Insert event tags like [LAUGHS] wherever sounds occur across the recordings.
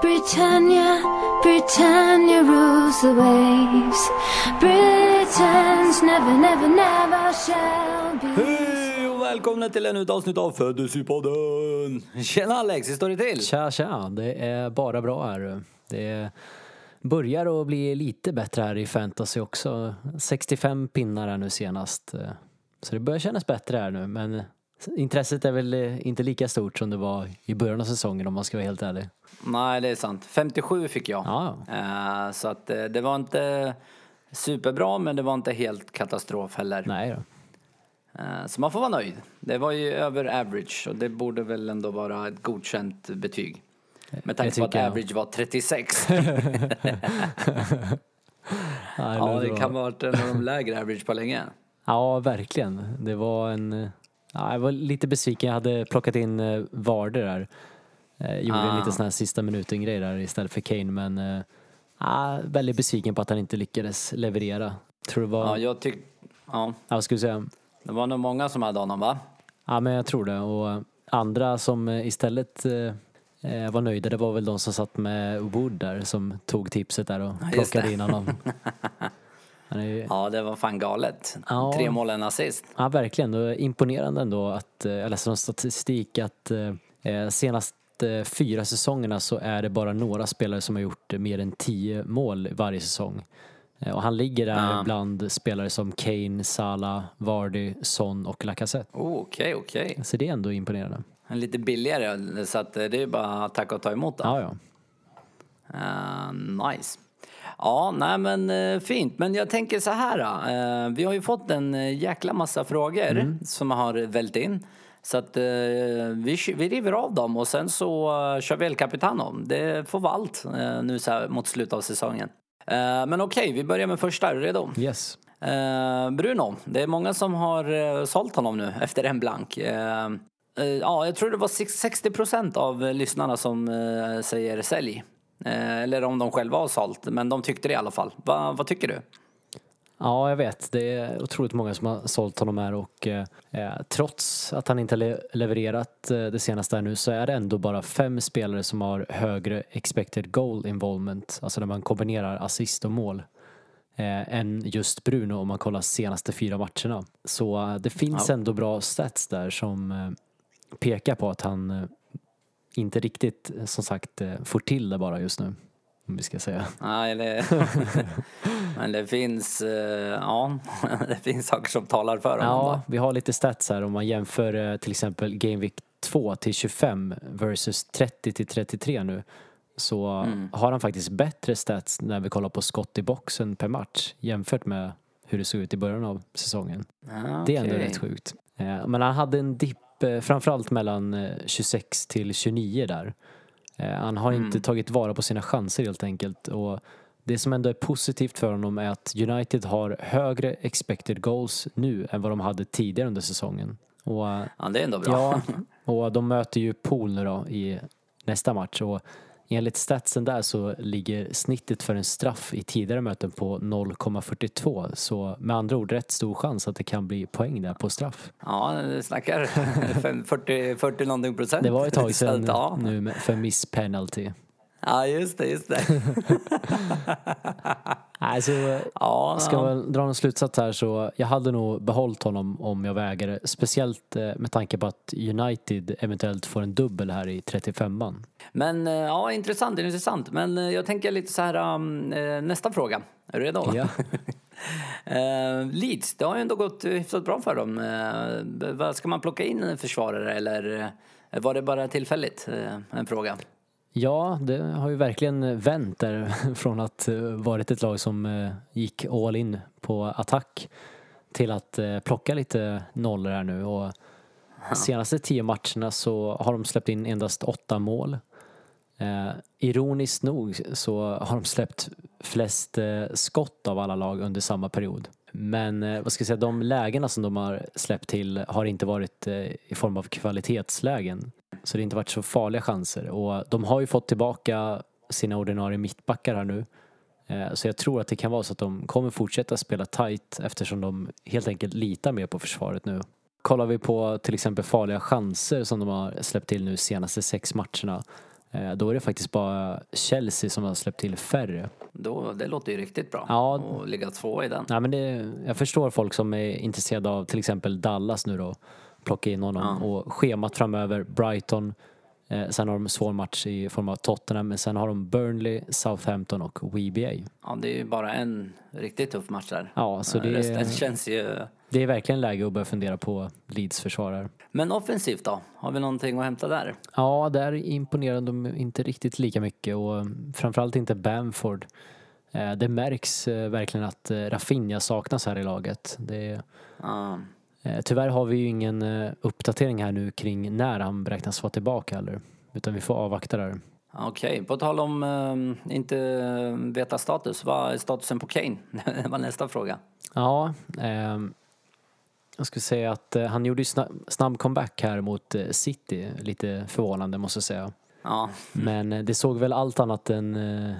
Britannia, Britannia rules the waves. Britons never, never, never shall be. Hej och välkomna till ännu ett avsnitt av Födelsedagspodden! Tjena Alex, hur står det till? Tja, tja. Det är bara bra här. Det börjar att bli lite bättre här i fantasy också. 65 pinnar här nu senast. Så det börjar kännas bättre här nu, men intresset är väl inte lika stort som det var i början av säsongen om man ska vara helt ärlig. Nej, det är sant. 57 fick jag. Ja. Eh, så att eh, det var inte superbra, men det var inte helt katastrof heller. Nej då. Eh, Så man får vara nöjd. Det var ju över average och det borde väl ändå vara ett godkänt betyg. Med tanke på att jag. average var 36. [LAUGHS] Ja, det kan vara en av de lägre average på länge. Ja, verkligen. Det var en... Ja, jag var lite besviken. Jag hade plockat in eh, Varder där. Eh, gjorde en Ah. lite sån här sista minuten-grej där istället för Kane, men... Ja, väldigt besviken på att han inte lyckades leverera. Tror det var... Ja, Ja, jag tyck... Ja, vad skulle jag säga? det var nog många som hade honom va? Ja, men jag tror det. Och andra som istället eh, var nöjda, det var väl de som satt med Wood där, som tog tipset där och plockade in honom. [LAUGHS] Ju, Ja, det var fan galet. Ja. Tre mål, en assist. Ja, verkligen. Och imponerande ändå att, eh, jag läste någon statistik att eh, eh, senaste fyra säsongerna så är det bara några spelare som har gjort eh, mer än tio mål varje säsong. Eh, Och han ligger där Ja. bland spelare som Kane, Salah, Vardy, Son och Lacazette. Oh, Okej, okej. Så det är ändå imponerande. Lite billigare, så att eh, det är bara att tacka och ta emot. Då. Ja, ja. Eh, nice. Ja, nej men eh, fint. Men jag tänker så här. eh, vi har ju fått en eh, jäkla massa frågor Mm. som har vält in. Så att vi, vi river av dem och sen så kör vi El Capitano. Det får vara allt nu så här mot slutet av säsongen. Men okej, vi börjar med första. Är du redo? Yes. Bruno, det är många som har sålt honom nu [LAUGHS] efter en blank. Ja, jag tror det var sex- 60 procent av lyssnarna som säger sälj. Eh, eller om de själva har sålt, men de tyckte det i alla fall. Va, vad tycker du? Ja, jag vet. Det är otroligt många som har sålt honom här och eh, eh, trots att han inte har le- levererat eh, det senaste här nu så är det ändå bara fem spelare som har högre expected goal involvement, alltså när man kombinerar assist och mål, eh, än just Bruno om man kollar senaste fyra matcherna. Så eh, det finns Ja. ändå bra stats där som pekar på att han inte riktigt, eh, som sagt, eh, får till det bara just nu. Om vi ska säga. Nej, det... [LAUGHS] men det finns, eh, ja, [LAUGHS] det finns saker som talar för honom. Ja, vi har lite stats här om man jämför till exempel Game Week 2 till 25 versus 30 till 33 nu. Så Mm. har han faktiskt bättre stats när vi kollar på skott i boxen per match jämfört med hur det såg ut i början av säsongen. Ja, Det är ändå rätt sjukt. Men han hade en dipp eh, framförallt mellan eh, 26 till 29 där. Eh, Han har Mm. inte tagit vara på sina chanser helt enkelt. Och det som ändå är positivt för honom är att United har högre expected goals nu än vad de hade tidigare under säsongen. Och, eh, Ja, det är ändå bra. ja, [LAUGHS] och de möter ju Pool nu då i nästa match. Och enligt statsen där så ligger snittet för en straff i tidigare möten på 0,42. Så med andra ord rätt stor chans att det kan bli poäng där på straff. Ja, det snackar [LAUGHS] fem- 40, 40 någonting procent. Det var ett tag sedan ja. nu för miss penalty. ja, just det, just det. [LAUGHS] Nej, så Ja, ska man dra någon slutsats här så jag hade nog behållit honom om jag väger det. Speciellt eh, med tanke på att United eventuellt får en dubbel här i 35an. Men eh, ja, intressant, intressant. Men eh, jag tänker lite så här, um, nästa fråga. Är du redo? Ja. [LAUGHS] Leeds, det har ju ändå gått hyfsat bra för dem. Ska man plocka in en försvarare eller var det bara tillfälligt? En fråga. Ja, det har ju verkligen vänt där [LAUGHS] från att eh, varit ett lag som eh, gick all in på attack till att eh, plocka lite nollor här nu och senaste tio matcherna så har de släppt in endast åtta mål. Eh, ironiskt nog så har de släppt flest eh, skott av alla lag under samma period. Men eh, vad ska jag säga, de lägena som de har släppt till har inte varit i form av kvalitetslägen. Så det har inte varit så farliga chanser. Och de har ju fått tillbaka sina ordinarie mittbackar här nu. Eh, Så jag tror att det kan vara så att de kommer fortsätta spela tight eftersom de helt enkelt litar mer på försvaret nu. Kollar vi på till exempel farliga chanser som de har släppt till nu senaste sex matcherna Eh, Då är det faktiskt bara Chelsea som har släppt till färre. Då, det låter ju riktigt bra. Ja. Och ligga två i den. Nej, men det, jag förstår folk som är intresserade av till exempel Dallas nu då. Plocka in honom. Och schemat framöver, Brighton. Eh, sen har de svår match i form av Tottenham. Men sen har de Burnley, Southampton och WBA. Ja, det är ju bara en riktigt tuff match där. Ja, så det, Resten känns ju... det är verkligen läge att börja fundera på Leeds försvarare. Men offensivt då? Har vi någonting att hämta där? Ja, där imponerade de inte riktigt lika mycket och framförallt inte Bamford. Eh, Det märks eh, verkligen att eh, Rafinha saknas här i laget. Det, Ja. eh, tyvärr har vi ju ingen eh, uppdatering här nu kring när han beräknas vara tillbaka heller. Utan vi får avvakta där. Okej, på tal om eh, inte veta status. Vad är statusen på Kane? Det [LAUGHS] var nästa fråga. Ja, ehm, jag skulle säga att eh, han gjorde ju snabb, snabb comeback här mot eh, City. Lite förvånande måste jag säga. Ja, Men eh, det såg väl allt annat än, eh,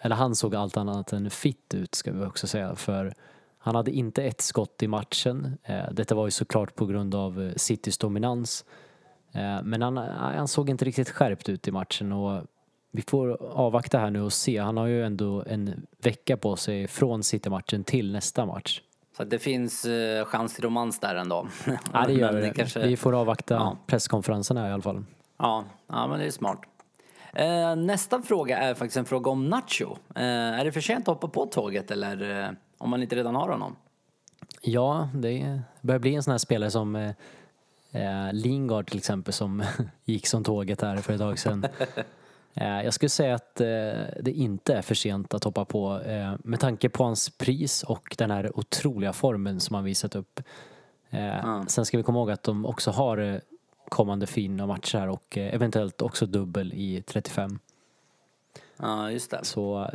eller han såg allt annat än fit ut ska vi också säga. För han hade inte ett skott i matchen. Eh, Detta var ju såklart på grund av eh, Citys dominans. Eh, Men han, han såg inte riktigt skärpt ut i matchen och vi får avvakta här nu och se. Han har ju ändå en vecka på sig från City-matchen till nästa match. så det finns chans till romans där ändå. [LAUGHS] Ja, det gör det. Kanske... Vi får avvakta Ja. presskonferensen här i alla fall. Ja, ja, men det är smart. Nästa fråga är faktiskt en fråga om Nacho. Är det för sent att hoppa på tåget eller om man inte redan har honom? Ja, det börjar bli en sån här spelare som eh, eh, Lingard till exempel som [LAUGHS] gick som tåget här för ett tag sedan. [LAUGHS] Eh, jag skulle säga att eh, det inte är för sent att hoppa på eh, med tanke på hans pris och den här otroliga formen som han visat upp. Eh, Sen ska vi komma ihåg att de också har kommande fina matcher och eventuellt också dubbel i 35. Ja, just det. Så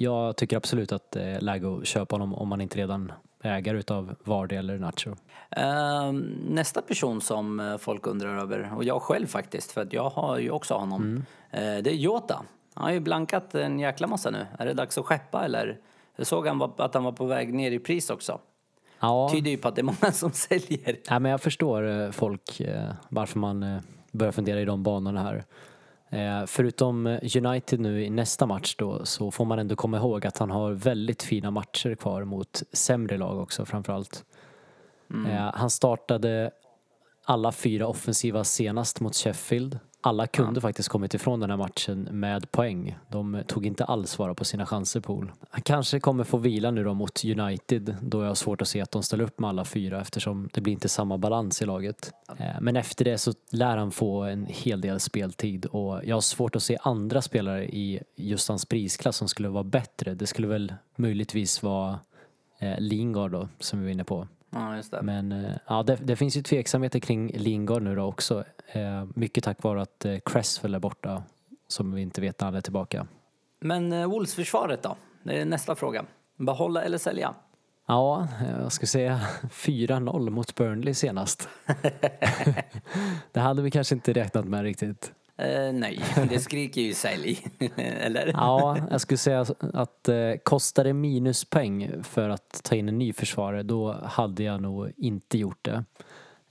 jag tycker absolut att det är läge att köpa honom om man inte redan ägare utav Vardy eller Nacho. Eh, nästa person som eh, folk undrar över, och jag själv faktiskt, för att jag har ju också honom, eh, det är Jota. Han har ju blankat en jäkla massa nu. Är det dags att skeppa eller? Jag såg han var, att han var på väg ner i pris också. Ja, Tyder ju på att det är många som [LAUGHS] säljer. nej, men jag förstår eh, folk varför man börjar fundera i de banorna här. Eh, förutom eh, United nu i nästa match då så får man ändå komma ihåg att han har väldigt fina matcher kvar mot sämre lag också framförallt. Eh, han startade alla fyra offensiva senast mot Sheffield. Alla kunde faktiskt kommit ifrån den här matchen med poäng. De tog inte alls vara på sina chanser Pool. Han kanske kommer få vila nu då mot United då jag har svårt att se att de ställer upp med alla fyra eftersom det blir inte samma balans i laget. Eh, Men efter det så lär han få en hel del speltid och jag har svårt att se andra spelare i just hans prisklass som skulle vara bättre. Det skulle väl möjligtvis vara Lingard då som vi var inne på. Ja, just det. Men eh, ja, det, det finns ju tveksamheter kring Lingard nu då också. Eh, mycket tack vare att eh, Cresswell är borta som vi inte vet när han är tillbaka. Men eh, Wolves-försvaret då? Det är nästa fråga. Behålla eller sälja? Ja, eh, jag skulle säga [LAUGHS] 4-0 mot Burnley senast. [LAUGHS] [LAUGHS] det hade vi kanske inte räknat med riktigt. Eh, nej, det skriker ju sälj. [LAUGHS] eller? Ja, jag skulle säga att eh, kostar det minuspoäng för att ta in en ny försvarare då hade jag nog inte gjort det.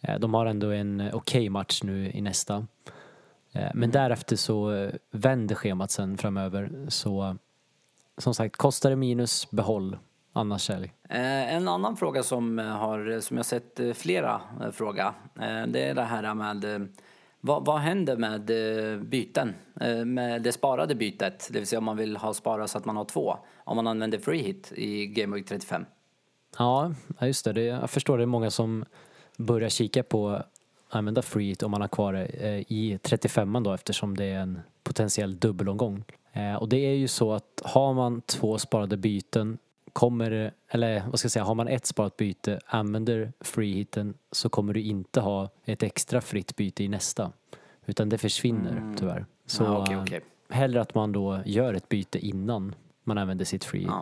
Eh, de har ändå en eh, okej match nu i nästa. Eh, men därefter så eh, vänder schemat sen framöver. Så som sagt, kostar det minus, behåll. Annars sälj. Eh, en annan fråga som, har, som jag sett flera fråga, det är det här med vad, vad händer med eh, byten? Eh, med det sparade bytet, det vill säga om man vill ha sparat så att man har två. Om man använder free hit i Game Week 35. Ja, just det. Jag förstår det är många som börjar kika på att använda free hit om man har kvar det eh, i 35 då eftersom det är en potentiell dubbelomgång. Och det är ju så att har man två sparade byten kommer, eller vad ska jag säga, har man ett sparat byte, använder free hiten så kommer du inte ha ett extra fritt byte i nästa. Utan det försvinner tyvärr. Så Ja, okej, eh, okej. hellre att man då gör ett byte innan man använder sitt free hit. Ja.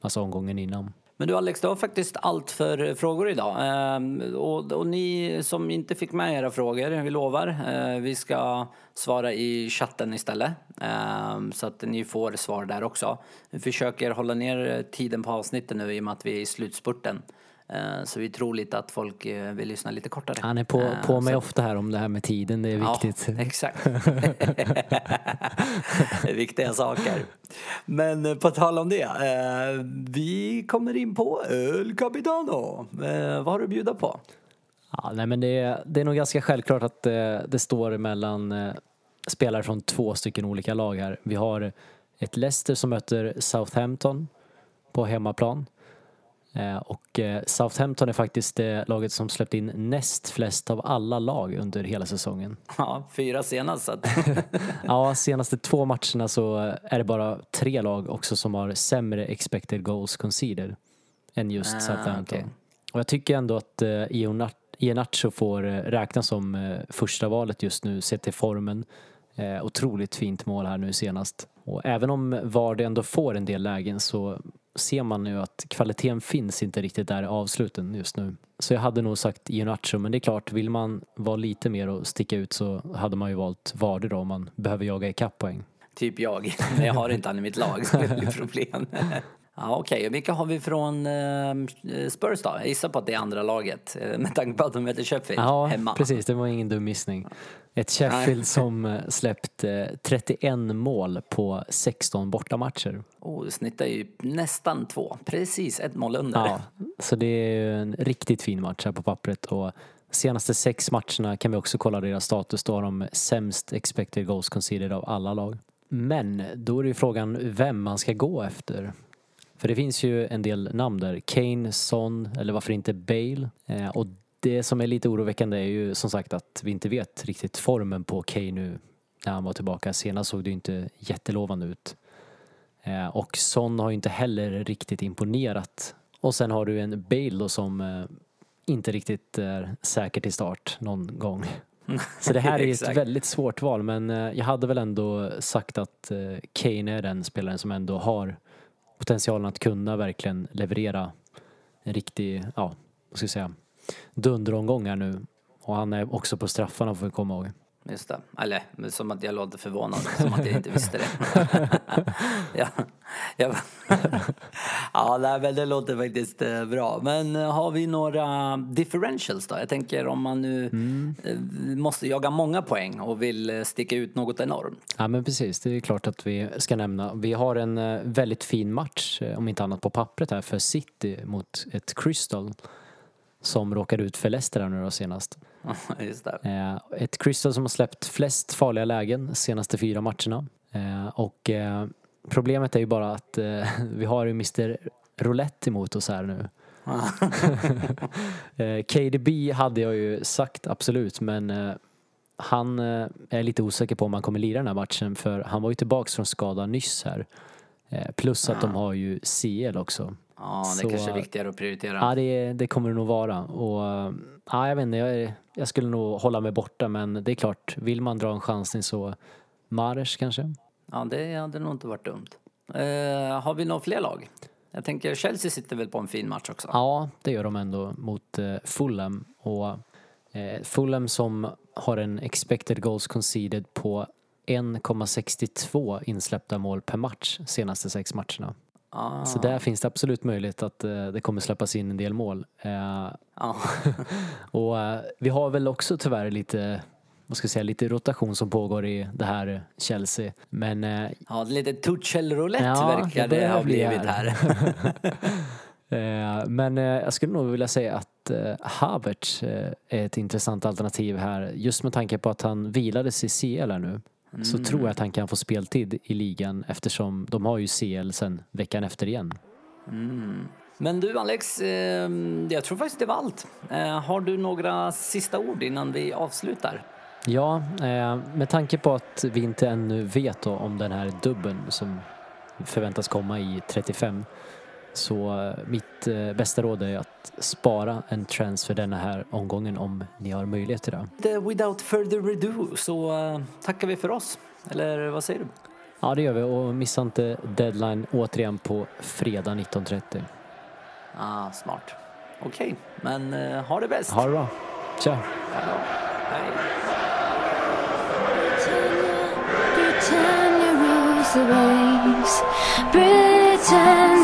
Alltså omgången innan. Men du Alex, det var faktiskt allt för eh, frågor idag. Ehm, och, och ni som inte fick med era frågor, vi lovar, eh, vi ska svara i chatten istället. Ehm, så att ni får svar där också. Vi försöker hålla ner tiden på avsnitten nu i och med att vi är i slutspurten. Eh, Så vi tror lite att folk eh, vill lyssna lite kortare. Han är på, Eh, på mig så- ofta här om det här med tiden, det är viktigt. Ja, [LAUGHS] exakt. [LAUGHS] det är viktiga saker. Men på tal om det, vi kommer in på El Capitano. Vad har du att bjuda på? Ja, nej, men det, är, det är nog ganska självklart att det står mellan spelare från två stycken olika lag här. Vi har ett Leicester som möter Southampton på hemmaplan. Eh, och eh, Southampton är faktiskt det laget som släppt in näst flest av alla lag under hela säsongen. [LAUGHS] Ja, fyra senast. [LAUGHS] Ja, senaste två matcherna så är det bara tre lag också som har sämre expected goals conceded än just Ah, Southampton. okej. Och jag tycker ändå att eh, Iheanacho får eh, räknas som eh, första valet just nu sett till formen. Eh, otroligt fint mål här nu senast. Och även om Vardy ändå får en del lägen så ser man nu att kvaliteten finns inte riktigt där i avsluten just nu. Så jag hade nog sagt Iheanacho, men det är klart, vill man vara lite mer och sticka ut så hade man ju valt Vardy då om man behöver jaga ikapp poäng. typ jag. [LAUGHS] Men jag har inte han i mitt lag, så det blir problem. [LAUGHS] Ja, Okej, och vilka har vi från eh, Spurs då? Jag gissar på att det är andra laget eh, med tanke på att de möter Sheffield Ja, hemma. precis. Det var ingen dum gissning. Ett Sheffield som eh, släppt eh, 31 mål på 16 bortamatcher. Oh, det snittar ju nästan två. Precis ett mål under. Ja, så det är ju en riktigt fin match här på pappret. Och senaste sex matcherna kan vi också kolla deras status. Då har de sämst expected goals conceded av alla lag. Men då är det ju frågan vem man ska gå efter. För det finns ju en del namn där. Kane, Son eller varför inte Bale. Eh, och det som är lite oroväckande är ju som sagt att vi inte vet riktigt formen på Kane nu när han var tillbaka. Senast såg det ju inte jättelovande ut. Eh, och Son har ju inte heller riktigt imponerat. Och sen har du en Bale då som eh, inte riktigt är säker till start någon gång. [LAUGHS] Så det här är ett väldigt svårt val men eh, jag hade väl ändå sagt att eh, Kane är den spelaren som ändå har potentialen att kunna verkligen leverera en riktig, ja, vad ska jag säga, dunderomgång här nu. Och han är också på straffarna får vi komma ihåg. Just det. Eller som att jag låter förvånad, som att jag inte visste det. [LAUGHS] ja, ja. ja nej, det låter faktiskt eh, bra. Men eh, har vi några differentials då? Jag tänker om man nu eh, måste jaga många poäng och vill sticka ut något enormt. Ja men precis, det är klart att vi ska nämna. Vi har en väldigt fin match, om inte annat på pappret här, för City mot ett Crystal som råkade ut för Leicester nu då senast. Just det. Eh, Ett Crystal som har släppt flest farliga lägen senaste fyra matcherna. Eh, Och eh, problemet är ju bara att [LAUGHS] vi har ju Mr Roulette emot oss här nu. [LAUGHS] [LAUGHS] KDB hade jag ju sagt absolut men han är lite osäker på om han kommer lira den här matchen för han var ju tillbaks från skada nyss här. Plus att de har ju CL också. Ja, det Så- kanske är viktigare att prioritera. Ja, det, det kommer det nog vara. Och, ja, jag vet inte, jag, jag skulle nog hålla mig borta men det är klart, vill man dra en chansning så Mares kanske? Ja, det hade nog inte varit dumt. Eh, har vi några fler lag? Jag tänker Chelsea sitter väl på en fin match också? Ja, det gör de ändå mot eh, Fulham. Och eh, Fulham som har en expected goals conceded på 1,62 insläppta mål per match senaste sex matcherna. Ah, Så där finns det absolut möjlighet att eh, det kommer släppas in en del mål. Eh, ja. [LAUGHS] och eh, vi har väl också tyvärr lite, vad ska jag säga, lite rotation som pågår i det här Chelsea. Men eh, ja, lite Tuchel-roulette Ja, verkar det det ha bli blivit här. här. [LAUGHS] Eh, Men eh, jag skulle nog vilja säga att Havertz är ett intressant alternativ här. Just med tanke på att han vilades i CL här nu. Så tror jag att han kan få speltid i ligan eftersom de har ju CL sen veckan efter igen. Men du Alex, eh, jag tror faktiskt det var allt. Eh, har du några sista ord innan vi avslutar? Ja, eh, med tanke på att vi inte ännu vet om den här dubben som förväntas komma i 35 så eh, mitt eh, bästa råd är att spara en transfer denna här omgången om ni har möjlighet till det. Without further ado så eh, tackar vi för oss. Eller vad säger du? Ja, det gör vi och missa inte deadline återigen på fredag 19.30. Ah, smart. Okej, men eh, ha det bäst. Ha det bra. Tja! Ja, hej. Britannia rules the waves. Britain's